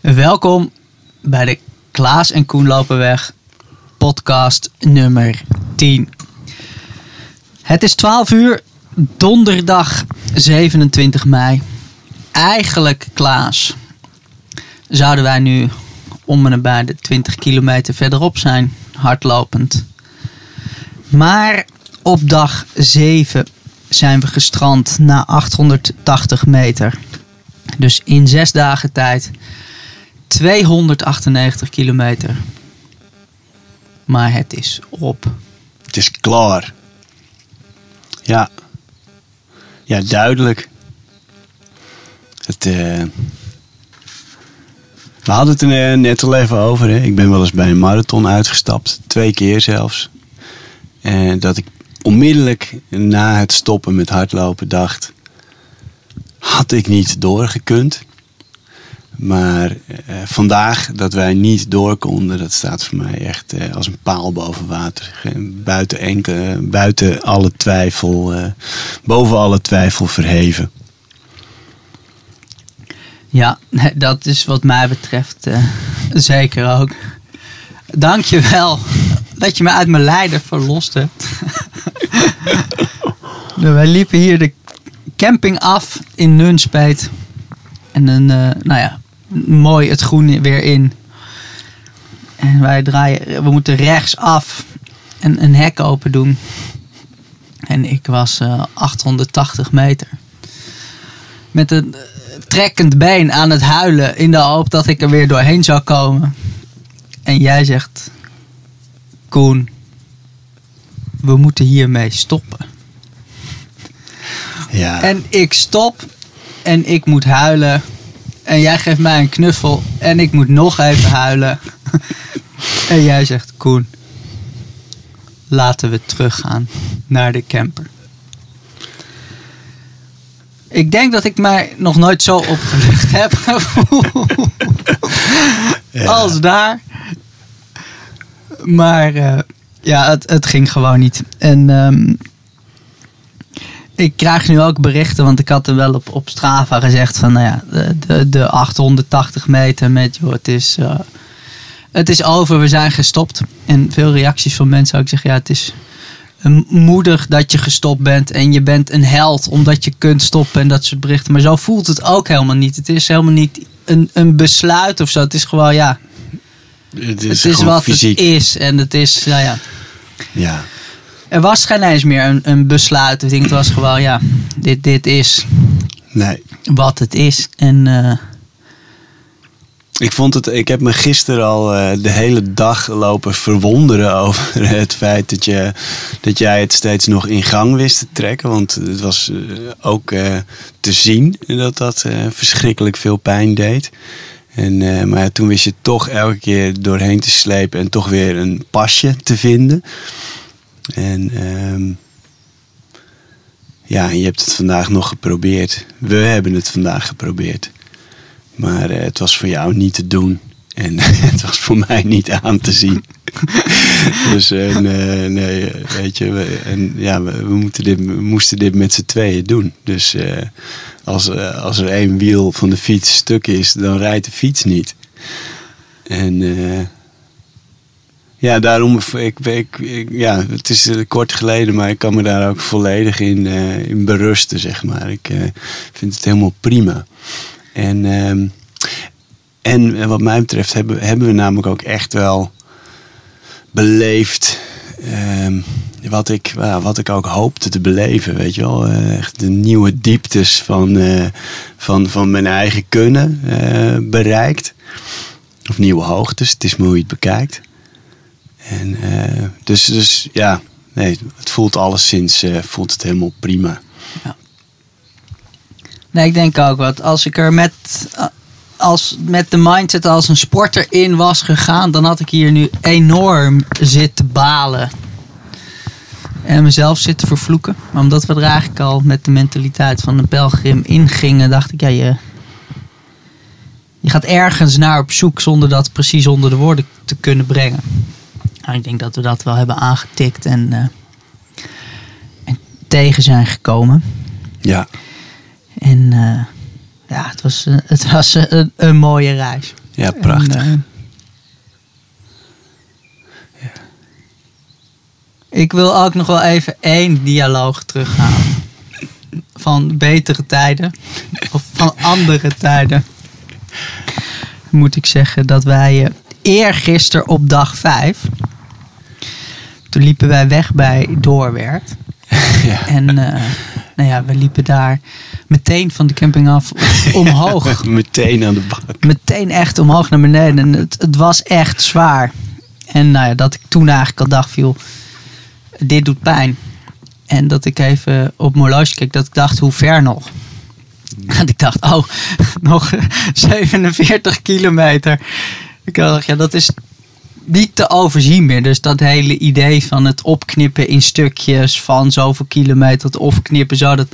Welkom bij de Klaas en Koen Lopenweg podcast nummer 10. Het is 12 uur, donderdag 27 mei. Eigenlijk, Klaas, zouden wij nu om en nabij de 20 kilometer verderop zijn, hardlopend. Maar op dag 7 zijn we gestrand na 880 meter. Dus in zes dagen tijd 298 kilometer. Maar het is op. Het is klaar. Ja. Ja, duidelijk. Het, eh, We hadden het er net al even over. Hè. Ik ben wel eens bij een marathon uitgestapt. Twee keer zelfs. En dat ik onmiddellijk na het stoppen met hardlopen dacht... Had ik niet doorgekund. Maar eh, vandaag dat wij niet door konden, dat staat voor mij echt eh, als een paal boven water. Buiten, enkele, buiten alle twijfel, eh, boven alle twijfel verheven. Ja, dat is wat mij betreft zeker ook. Dank je wel dat je me uit mijn lijden verlost hebt. Nou, Wij liepen hier de camping af in Nunspeet. En een, nou ja, mooi het groen weer in. En wij draaien, we moeten rechtsaf en een hek open doen. En ik was eh, 880 meter. Met een eh, trekkend been aan het huilen in de hoop dat ik er weer doorheen zou komen. En jij zegt, Koen, we moeten hiermee stoppen. Ja, En ik stop en ik moet huilen. En jij geeft mij een knuffel en ik moet nog even huilen. en jij zegt, Koen, laten we teruggaan naar de camper. Ik denk dat ik mij nog nooit zo opgelucht heb gevoeld ja. als daar. Maar eh, ja, het, het ging gewoon niet. En ehm, ik krijg nu ook berichten, want ik had er wel op, op Strava gezegd van, nou ja, de, de, de 880 meter met, joh, het is, eh, het is over, we zijn gestopt. En veel reacties van mensen ook zeggen, ja, het is moedig dat je gestopt bent en je bent een held omdat je kunt stoppen en dat soort berichten. Maar zo voelt het ook helemaal niet. Het is helemaal niet een, een besluit of zo. Het is gewoon, ja, het het is, is gewoon wat fysiek. het is. En het is, nou ja. Ja. Er was geen eens meer een, een besluit. Ik denk, het was gewoon, ja, dit, dit is Nee. wat het is. En eh, Ik vond het, ik heb me gisteren al eh, de hele dag lopen verwonderen over het feit dat, je, dat jij het steeds nog in gang wist te trekken. Want het was eh, ook te zien dat dat verschrikkelijk veel pijn deed. En, maar ja, toen wist je toch elke keer doorheen te slepen en toch weer een pasje te vinden. En ehm, ja, je hebt het vandaag nog geprobeerd. We hebben het vandaag geprobeerd. Maar eh, het was voor jou niet te doen. En het was voor mij niet aan te zien. dus eh, nee, weet je, we, en, ja, we, moeten dit, moesten dit met z'n tweeën doen. Dus eh, als, als er één wiel van de fiets stuk is, dan rijdt de fiets niet. En ja, daarom, ik, ik, ja, het is eh, kort geleden, maar ik kan me daar ook volledig in, eh, in berusten, zeg maar. Ik eh, vind het helemaal prima. En, ehm, en wat mij betreft hebben, hebben we namelijk ook echt wel beleefd ehm, wat, ik, wat ik ook hoopte te beleven. Weet je wel, echt de nieuwe dieptes van, van, van mijn eigen kunnen bereikt. Of nieuwe hoogtes, het is maar hoe je het bekijkt. En, eh, dus, dus ja, nee, het voelt alleszins eh, voelt het helemaal prima. nee, ik denk ook wat. Als ik er met, als, met de mindset als een sporter in was gegaan, dan had ik hier nu enorm zitten balen. En mezelf zitten vervloeken. Maar omdat we er eigenlijk al met de mentaliteit van een pelgrim ingingen, dacht ik, ja, je, je gaat ergens naar op zoek zonder dat precies onder de woorden te kunnen brengen. Nou, ik denk dat we dat wel hebben aangetikt en, eh, en tegen zijn gekomen. Ja, En eh, ja, het was, eh, het was een, een mooie reis. Ja, prachtig. En, Ik wil ook nog wel even één dialoog terughalen. Van betere tijden. Of van andere tijden. Moet ik zeggen dat wij eergisteren op dag 5. Toen liepen wij weg bij Doorwerth. ja. En eh, nou ja, we liepen daar meteen van de camping af omhoog. Meteen aan de bak. meteen echt omhoog naar beneden. En het, het was echt zwaar. En nou ja, dat ik toen eigenlijk al dacht, viel, dit doet pijn. En dat ik even op mijn horloge keek, dat ik dacht, hoe ver nog? En ik dacht, oh, nog 47 kilometer. Ik dacht, ja, dat is niet te overzien meer. Dus dat hele idee van het opknippen in stukjes van zoveel kilometer, het opknippen zo, dat,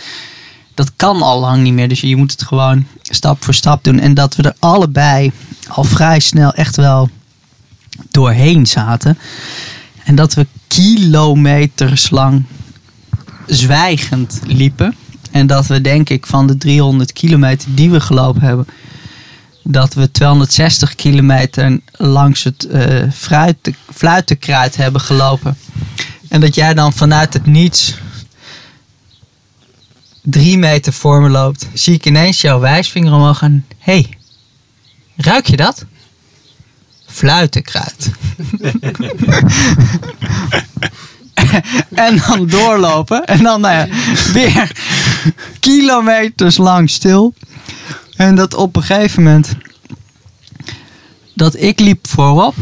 dat kan al lang niet meer. Dus je moet het gewoon stap voor stap doen. En dat we er allebei al vrij snel echt wel doorheen zaten. En dat we kilometers lang zwijgend liepen. En dat we denk ik van de 300 kilometer die we gelopen hebben, dat we 260 kilometer langs het eh fruit, fluitenkruid hebben gelopen. En dat jij dan vanuit het niets drie meter voor me loopt, zie ik ineens jouw wijsvinger omhoog en hé, hey, ruik je dat? Fluitenkruid. en dan doorlopen en dan nou weer kilometers lang stil. En dat op een gegeven moment dat ik liep voorop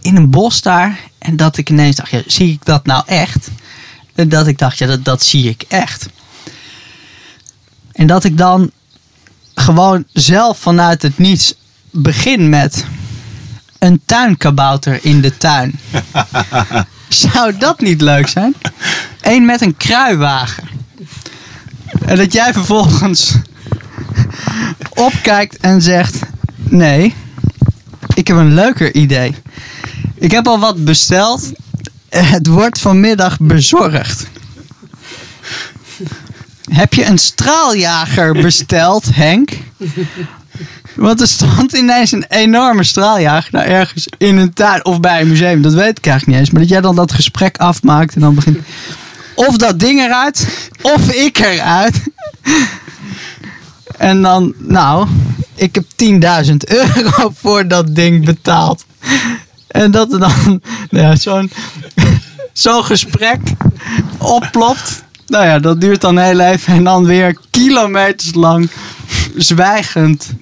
in een bos daar en dat ik ineens dacht, ja, zie ik dat nou echt? En dat ik dacht, ja, dat, dat zie ik echt. En dat ik dan gewoon zelf vanuit het niets begin met een tuinkabouter in de tuin. Zou dat niet leuk zijn? Eén met een kruiwagen. En dat jij vervolgens opkijkt en zegt: Nee, ik heb een leuker idee. Ik heb al wat besteld. Het wordt vanmiddag bezorgd. Heb je een straaljager besteld, Henk? Want er stond ineens een enorme straaljager daar ergens in een tuin of bij een museum. Dat weet ik eigenlijk niet eens. Maar dat jij dan dat gesprek afmaakt en dan begint. Of dat ding eruit, of ik eruit. En dan, nou, ik heb 10.000 euro voor dat ding betaald. En dat er dan nou ja, zo'n zo'n gesprek opplopt. Nou ja, dat duurt dan heel even. En dan weer kilometers lang zwijgend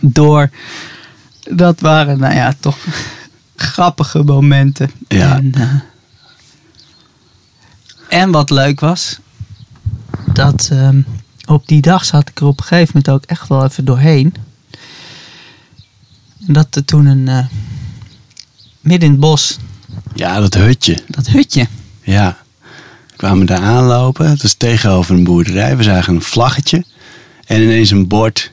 door. Dat waren, nou ja, toch grappige momenten. Ja. En, eh, en wat leuk was, dat ehm, op die dag zat ik er op een gegeven moment ook echt wel even doorheen. En dat er toen een, eh, midden in het bos, Ja, dat hutje. dat hutje. Ja. We kwamen daar aanlopen. Het was tegenover een boerderij. We zagen een vlaggetje. En ineens een bord.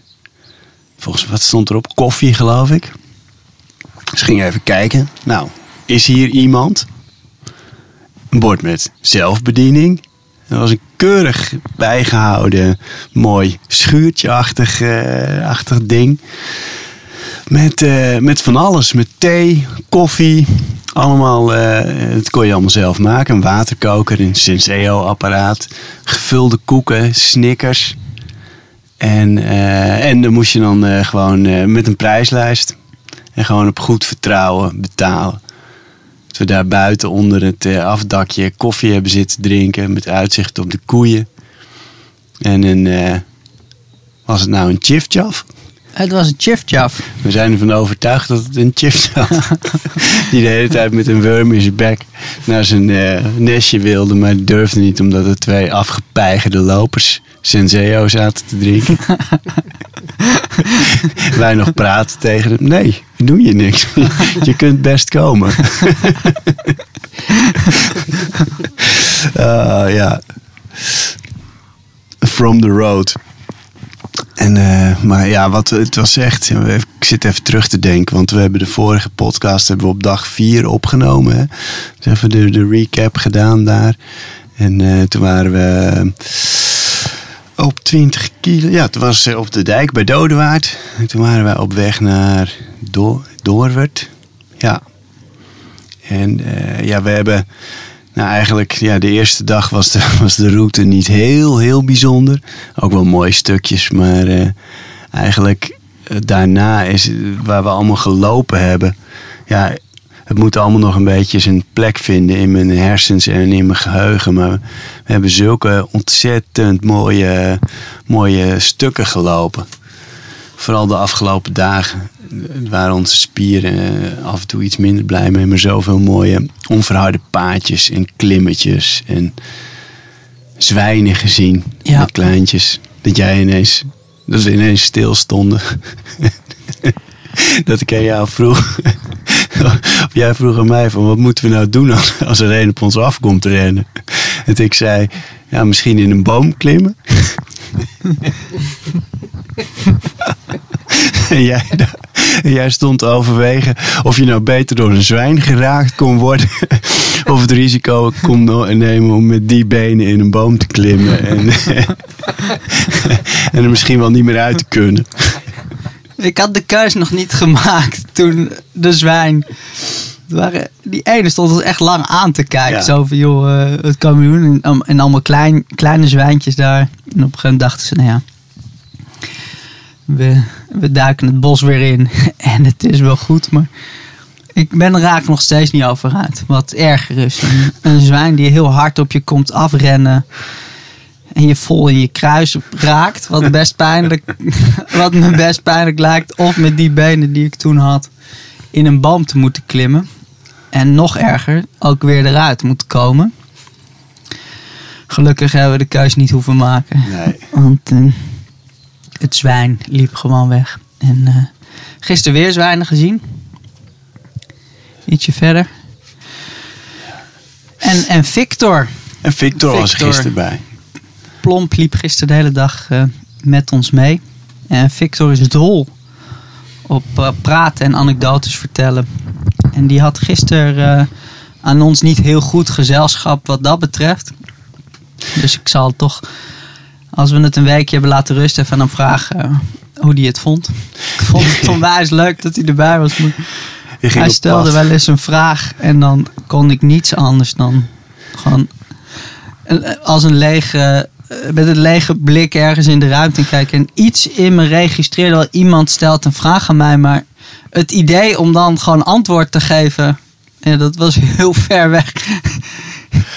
Volgens wat stond erop? Koffie, geloof ik. Dus gingen even kijken. Nou, is hier iemand? Een bord met zelfbediening. Er was een keurig bijgehouden, mooi schuurtje-achtig achtig ding. Met, eh, met van alles. Met thee, koffie. Allemaal, eh het kon je allemaal zelf maken. Een waterkoker, een Senseo-apparaat. Gevulde koeken, snickers. En, eh, en dan moest je dan gewoon met een prijslijst. En gewoon op goed vertrouwen betalen. Dat we daar buiten onder het eh, afdakje koffie hebben zitten drinken. Met uitzicht op de koeien. En een, eh, was het nou een chifchaf? Het was een chif-chaf. We zijn ervan overtuigd dat het een chips was. Die de hele tijd met een worm in zijn bek naar zijn eh, nestje wilde. Maar durfde niet omdat er twee afgepeigerde lopers Senseo zaten te drinken. Wij nog praten tegen hem. Nee, doe je niks. je kunt best komen. Ah, ja. From the road. En, eh, maar ja, wat, het was echt. Ik zit even terug te denken, want we hebben de vorige podcast hebben we op dag 4 opgenomen. Dus even de, de recap gedaan daar. En eh, toen waren we op 20 kilo. Ja, het was op de dijk bij Dodewaard. En toen waren wij op weg naar Do Doorwerd. Ja. En eh, ja, we hebben... Nou, eigenlijk, ja, de eerste dag was de, was de route niet heel, heel bijzonder. Ook wel mooie stukjes, maar eh, eigenlijk eh, daarna is waar we allemaal gelopen hebben. Ja, het moet allemaal nog een beetje zijn plek vinden in mijn hersens en in mijn geheugen. Maar we hebben zulke ontzettend mooie, mooie stukken gelopen. Vooral de afgelopen dagen waren onze spieren eh, af en toe iets minder blij mee. Maar zoveel mooie onverharde paadjes en klimmetjes en zwijnen gezien. Ja. Met kleintjes. Dat jij ineens, dat we ineens stilstonden. dat ik aan jou vroeg. of jij vroeg aan mij van wat moeten we nou doen als, als er een op ons afkomt rennen. En ik zei, ja misschien in een boom klimmen. en, jij, jij stond te overwegen of je nou beter door een zwijn geraakt kon worden. of het risico kon nemen om met die benen in een boom te klimmen. En, en er misschien wel niet meer uit te kunnen. Ik had de keus nog niet gemaakt toen de zwijn. het waren, die ene stond ons echt lang aan te kijken. Ja. Zo van, joh, eh, we doen? En, en allemaal klein, kleine zwijntjes daar. En op een gegeven moment dachten ze, nou ja. We, we duiken het bos weer in. En het is wel goed, maar... Ik ben raak nog steeds niet over uit. Wat erger is. Een, een zwijn die heel hard op je komt afrennen. En je vol in je kruis raakt. Wat best pijnlijk. Wat me best pijnlijk lijkt. Of met die benen die ik toen had. In een boom te moeten klimmen. En nog erger. Ook weer eruit moeten komen. Gelukkig hebben we de keus niet hoeven maken. Nee. Want eh, het zwijn liep gewoon weg. En eh, gisteren weer zwijnen gezien. Ietsje verder. En, en Victor En Victor, was er gisteren bij. Plomp liep gisteren de hele dag eh, met ons mee. En Victor is dol op eh, praten en anekdotes vertellen. En die had gisteren aan ons niet heel goed gezelschap wat dat betreft. Dus ik zal toch, als we het een weekje hebben laten rusten, even aan hem vragen eh, hoe hij het vond. Ik vond het onwijs leuk dat hij erbij was. hij stelde wel eens een vraag en dan kon ik niets anders dan gewoon een- als een lege, eh, met een lege blik ergens in de ruimte kijken. En iets in me registreerde wel, iemand stelt een vraag aan mij, maar het idee om dan gewoon antwoord te geven, dat was heel ver weg.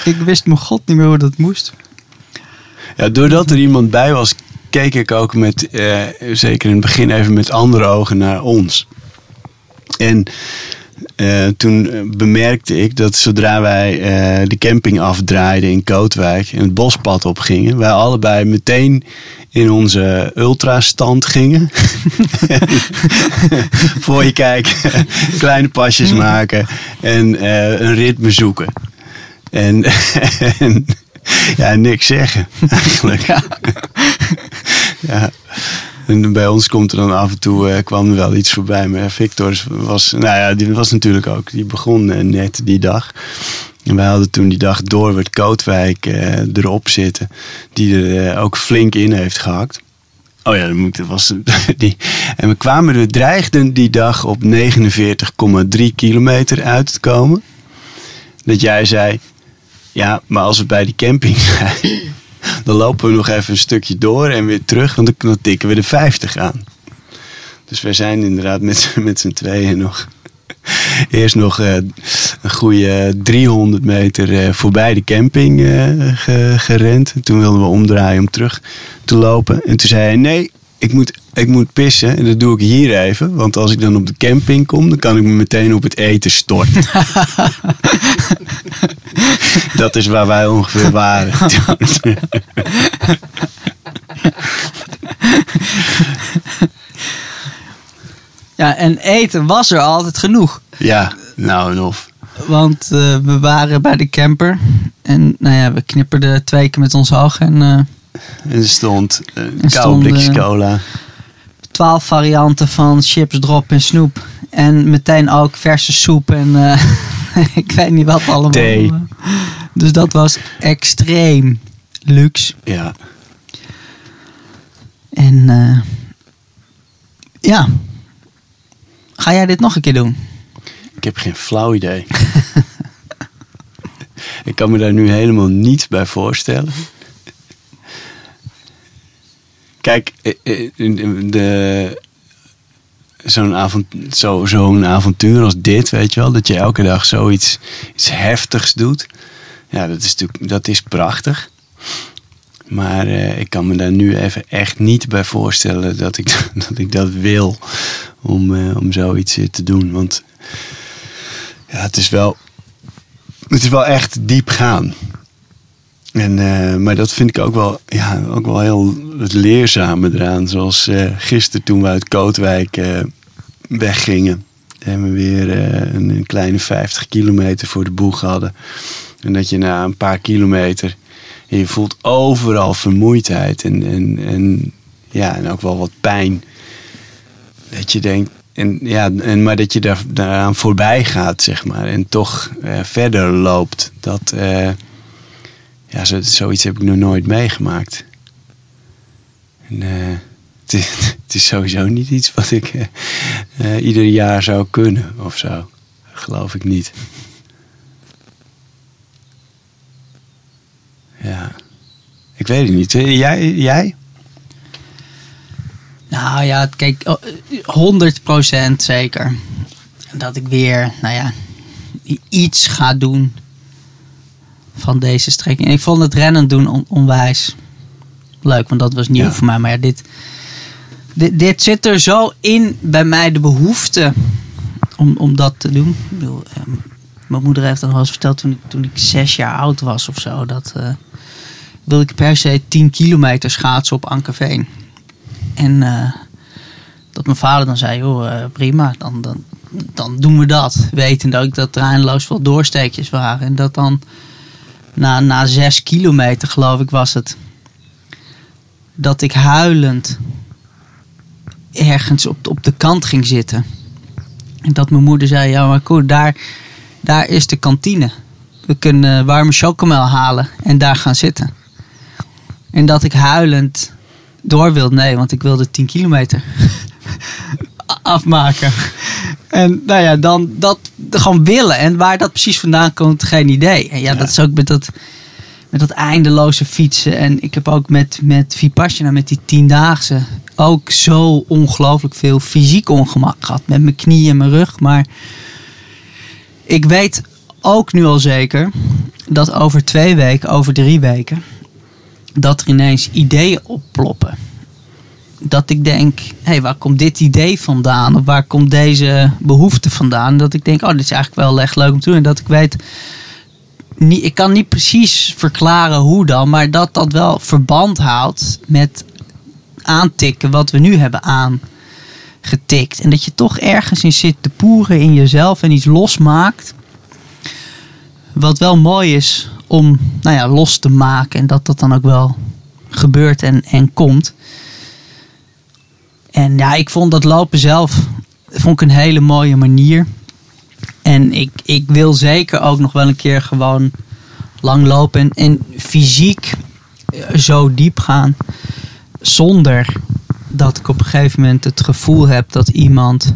ik wist mijn god niet meer hoe dat moest. Ja, doordat er iemand bij was, keek ik ook met, eh, zeker in het begin even met andere ogen naar ons. En eh, toen eh, bemerkte ik dat zodra wij eh, de camping afdraaiden in Kootwijk en het bospad opgingen, wij allebei meteen in onze ultrastand gingen. Voor je kijken, kleine pasjes maken en een ritme zoeken. En, en ja, niks zeggen eigenlijk. Ja. En bij ons komt er dan af en toe eh, kwam er wel iets voorbij. Maar Victor was, nou ja, die was natuurlijk ook. Die begon eh, net die dag. En wij hadden toen die dag Doorwerd Kootwijk eh, erop zitten. Die er eh, ook flink in heeft gehakt. Oh ja, dat was die. En we kwamen er, dreigden die dag op 49,3 kilometer uit te komen. Dat jij zei, ja, maar als we bij die camping zijn, dan lopen we nog even een stukje door en weer terug, want dan- tikken we de 50 aan. Dus wij zijn inderdaad met, met z'n tweeën nog eerst nog eh, een goede 300 meter eh, voorbij de camping eh, ge- gerend. En toen wilden we omdraaien om terug te lopen. En toen zei hij, nee, ik moet, ik moet pissen en dat doe ik hier even. Want als ik dan op de camping kom, dan kan ik me meteen op het eten storten. dat is waar wij ongeveer waren. Ja, en eten was er altijd genoeg. ja, nou en of. Want eh, we waren bij de camper. En nou ja, we knipperden twee keer met ons ogen. En eh, En er stond een Er koude blikjes cola. twaalf varianten van chips, drop en snoep. En meteen ook verse soep en eh, ik weet niet wat allemaal. Thee. Dus dat was extreem luxe. Ja. En eh, ja, ga jij dit nog een keer doen? Ik heb geen flauw idee. ik kan me daar nu helemaal niets bij voorstellen. Kijk, eh, eh, de, zo'n zo, avontuur als dit, weet je wel, dat je elke dag zoiets iets heftigs doet. Ja, dat is natuurlijk dat is prachtig. Maar eh, ik kan me daar nu even echt niet bij voorstellen dat ik dat, ik dat wil om, eh, om zoiets te doen. Want ja, het is wel, het is wel echt diep gaan. En, uh, maar dat vind ik ook wel, ja, ook wel heel het leerzame eraan. Zoals uh, gisteren toen we uit Kootwijk uh, weggingen. En we weer een, een, kleine 50 kilometer voor de boeg hadden. En dat je na een paar kilometer, je voelt overal vermoeidheid en, en, en, ja, en ook wel wat pijn. Dat je denkt, en, ja, en, maar dat je daar, daaraan voorbij gaat, zeg maar. En toch verder loopt. Dat ja, zo, zoiets heb ik nog nooit meegemaakt. En, uh, het, is, sowieso niet iets wat ik uh, uh, ieder jaar zou kunnen of zo. Geloof ik niet. Ja, ik weet het niet. Jij? jij? Nou ja, kijk, 100% zeker. Dat ik weer, nou ja, iets ga doen van deze strekking. En ik vond het rennen doen on onwijs leuk, want dat was nieuw Ja. voor mij. Maar ja, dit, dit, dit zit er zo in bij mij, de behoefte om, om dat te doen. Ik bedoel, ehm, mijn moeder heeft dat al eens verteld toen ik, toen ik zes jaar oud was of zo. Dat eh, wilde ik per se 10 kilometer schaatsen op Ankerveen. En eh, dat mijn vader dan zei, joh, eh, prima, dan, dan, dan doen we dat. Wetende ook dat er eindeloos veel doorsteekjes waren. En dat dan na, na zes kilometer, geloof ik, was het. Dat ik huilend ergens op, op de kant ging zitten. En dat mijn moeder zei: Ja, maar Koen, daar, daar is de kantine. We kunnen warme chocomel halen en daar gaan zitten. En dat ik huilend door wilde. Nee, want ik wilde 10 kilometer afmaken. En nou ja, dan dat gewoon willen. En waar dat precies vandaan komt, geen idee. En ja, Ja. dat is ook met dat, met dat eindeloze fietsen. En ik heb ook met, met Vipassana, met die tiendaagse, ook zo ongelooflijk veel fysiek ongemak gehad. Met mijn knieën en mijn rug. Maar ik weet ook nu al zeker dat over twee weken, over drie weken, dat er ineens ideeën opploppen dat ik denk, hé, hey, waar komt dit idee vandaan? Of waar komt deze behoefte vandaan? Dat ik denk, oh, dit is eigenlijk wel echt leuk om te doen. En dat ik weet, niet, ik kan niet precies verklaren hoe dan, maar dat dat wel verband houdt met aantikken wat we nu hebben aangetikt. En dat je toch ergens in zit te poeren in jezelf en iets losmaakt. Wat wel mooi is om nou ja, los te maken en dat dat dan ook wel gebeurt en, en komt. En ja, ik vond dat lopen zelf vond ik een hele mooie manier. En ik, ik wil zeker ook nog wel een keer gewoon lang lopen en, en fysiek eh, zo diep gaan. Zonder dat ik op een gegeven moment het gevoel heb dat iemand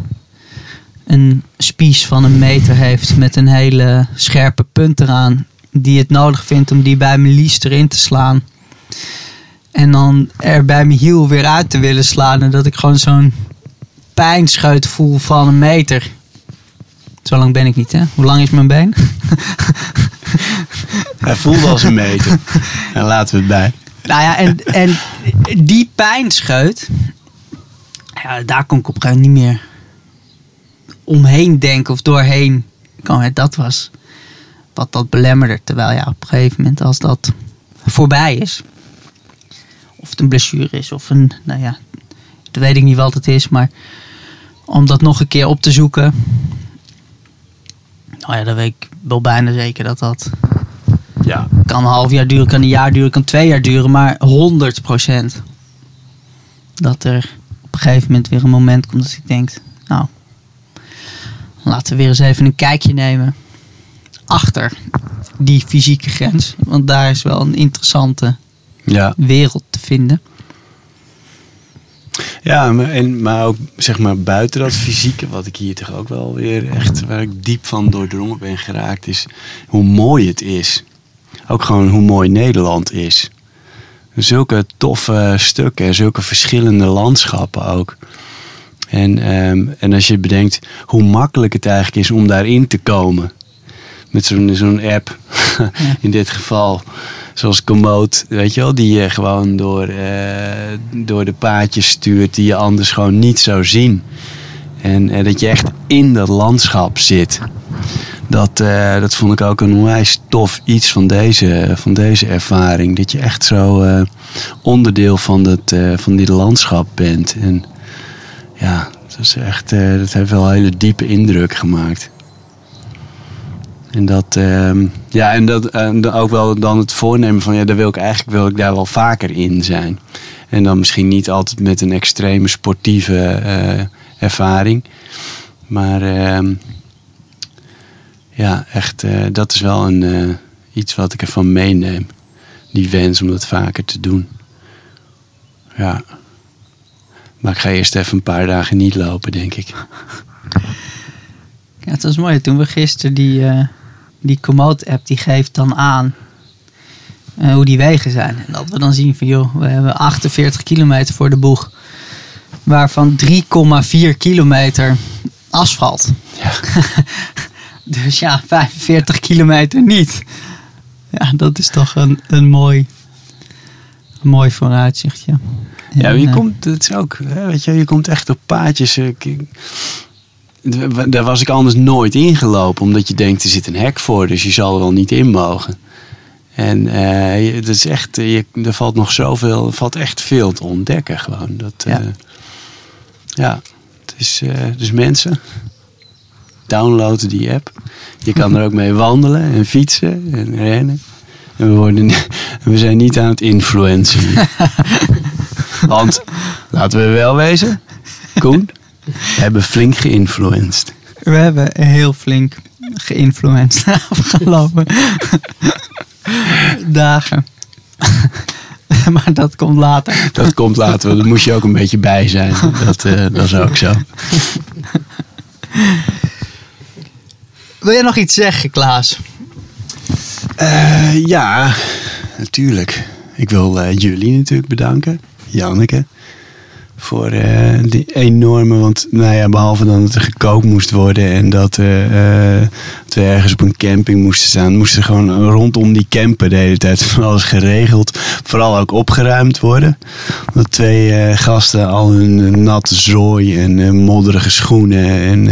een spies van een meter heeft met een hele scherpe punt eraan. Die het nodig vindt om die bij mijn lies erin te slaan. En dan er bij mijn hiel weer uit te willen slaan. En dat ik gewoon zo'n pijnscheut voel van een meter. Zo lang ben ik niet, hè? Hoe lang is mijn been? Hij voelde als een meter. En laten we het bij. Nou ja, en, en die pijnscheut. Ja, daar kon ik op een gegeven moment niet meer omheen denken of doorheen. komen. Dat was wat dat belemmerde. Terwijl ja, op een gegeven moment als dat voorbij is. Een blessure is of een, nou ja, dat weet ik niet wat het is. Maar om dat nog een keer op te zoeken. Nou ja, dan weet ik wel bijna zeker dat dat Ja. kan een half jaar duren, kan een jaar duren, kan twee jaar duren, maar 100% Dat er op een gegeven moment weer een moment komt dat ik denk, nou, laten we weer eens even een kijkje nemen achter die fysieke grens. Want daar is wel een interessante Ja. wereld vinden. Ja, maar, en, maar ook zeg maar buiten dat fysieke, wat ik hier toch ook wel weer echt, waar ik diep van doordrongen ben geraakt, is hoe mooi het is. Ook gewoon hoe mooi Nederland is. Zulke toffe stukken, zulke verschillende landschappen ook. En, ehm, en als je bedenkt hoe makkelijk het eigenlijk is om daarin te komen. Met zo'n zo'n app, in dit geval, zoals Komoot, weet je wel, die je gewoon door, eh, door de paadjes stuurt die je anders gewoon niet zou zien. En eh, dat je echt in dat landschap zit. Dat, eh, dat vond ik ook een onwijs tof iets van deze, van deze ervaring. Dat je echt zo onderdeel van, dat, van dit landschap bent. En ja, dat, is echt, dat heeft wel een hele diepe indruk gemaakt. En dat, ehm, ja, en dat ook wel dan het voornemen van, ja, daar wil ik eigenlijk wil ik daar wel vaker in zijn. En dan misschien niet altijd met een extreme sportieve eh, ervaring. Maar ehm, ja, echt, eh, dat is wel een, eh, iets wat ik ervan meeneem. Die wens om dat vaker te doen. Ja. Maar ik ga eerst even een paar dagen niet lopen, denk ik. Ja, het was mooi. Toen we gisteren die, die Komoot-app, die geeft dan aan eh, hoe die wegen zijn. En dat we dan zien van, joh, we hebben 48 kilometer voor de boeg. Waarvan 3,4 kilometer asfalt. Ja. Dus ja, 45 kilometer niet. Ja, dat is toch een, een mooi, een mooi vooruitzichtje. Ja, En, je komt, het is ook, weet je, je komt echt op paadjes. eh, ik- ik- Daar was ik anders nooit ingelopen, omdat je denkt er zit een hek voor, dus je zal er wel niet in mogen. En eh, je- het is echt, eh, je, er valt nog zoveel, er valt echt veel te ontdekken gewoon. Dat, Ja. ja. ja, het is, eh, dus mensen, download die app. Je kan er ook mee wandelen en fietsen en rennen. En we, worden, we zijn niet aan het influencen. hier. Want, laten we wel wezen, Koen, hebben flink geïnfluenced. We hebben heel flink geïnfluenced de afgelopen dagen. maar dat komt later. Dat komt later, want daar moest je ook een beetje bij zijn. Dat, eh, dat is ook zo. Wil je nog iets zeggen, Klaas? Eh, ja, natuurlijk. Ik wil eh, jullie natuurlijk bedanken. Janneke. Voor eh, die enorme, want nou ja, behalve dan dat er gekookt moest worden en dat, eh, we ergens op een camping moesten staan, moesten gewoon rondom die camper de hele tijd van alles geregeld. Vooral ook opgeruimd worden. Dat twee eh, gasten al hun natte zooi en modderige schoenen en...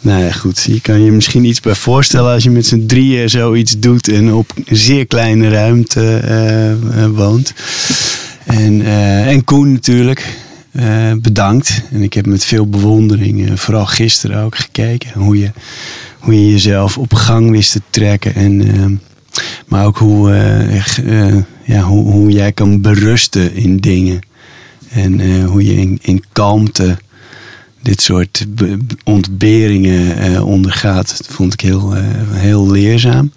nou ja, goed. Je kan je misschien iets bij voorstellen als je met z'n drieën zoiets doet en op een zeer kleine ruimte woont. En, en Koen natuurlijk. Eh, bedankt. En ik heb met veel bewondering, eh, vooral gisteren ook, gekeken. Hoe je, hoe je jezelf op gang wist te trekken. En, eh, maar ook hoe, eh, ja, hoe, hoe jij kan berusten in dingen. En hoe je in, in kalmte dit soort be- be- ontberingen ondergaat. Dat vond ik heel, heel leerzaam.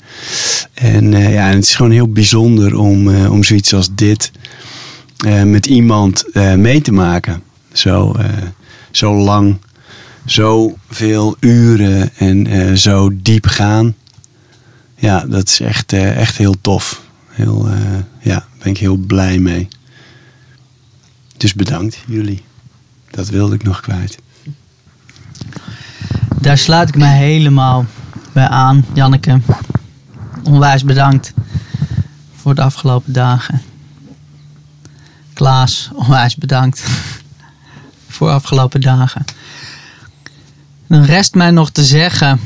En ja, het is gewoon heel bijzonder om, om zoiets als dit met iemand eh, mee te maken. Zo, eh, zo lang, zoveel uren en eh, zo diep gaan. Ja, dat is echt, eh, echt heel tof. Heel, eh, ja, ben ik heel blij mee. Dus bedankt jullie. Dat wilde ik nog kwijt. Daar sluit ik me helemaal bij aan, Janneke. Onwijs bedankt voor de afgelopen dagen. Klaas, onwijs bedankt voor afgelopen dagen. Dan rest mij nog te zeggen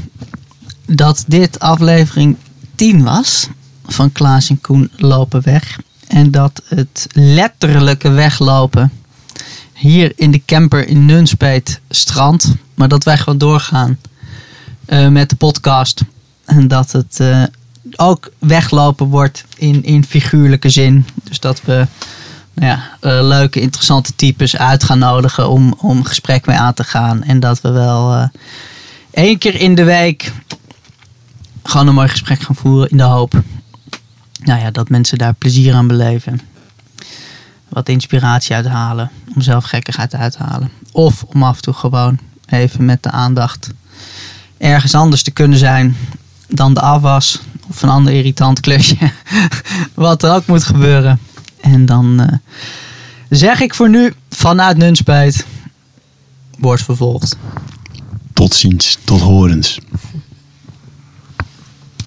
dat dit aflevering 10 was van Klaas en Koen lopen weg. En dat het letterlijke weglopen hier in de camper in Nunspeet strand. Maar dat wij gewoon doorgaan eh, met de podcast. En dat het eh, ook weglopen wordt in, in figuurlijke zin. Dus dat we ja, eh, leuke, interessante types uit gaan nodigen om, om gesprek mee aan te gaan. En dat we wel uh, één keer in de week gewoon een mooi gesprek gaan voeren in de hoop nou ja, dat mensen daar plezier aan beleven. Wat inspiratie uithalen, om zelf gekkigheid uit te halen. Of om af en toe gewoon even met de aandacht ergens anders te kunnen zijn dan de afwas of een ander irritant klusje. Wat er ook moet gebeuren. En dan eh, zeg ik voor nu vanuit Nunspijt, wordt vervolgd. Tot ziens, tot horens.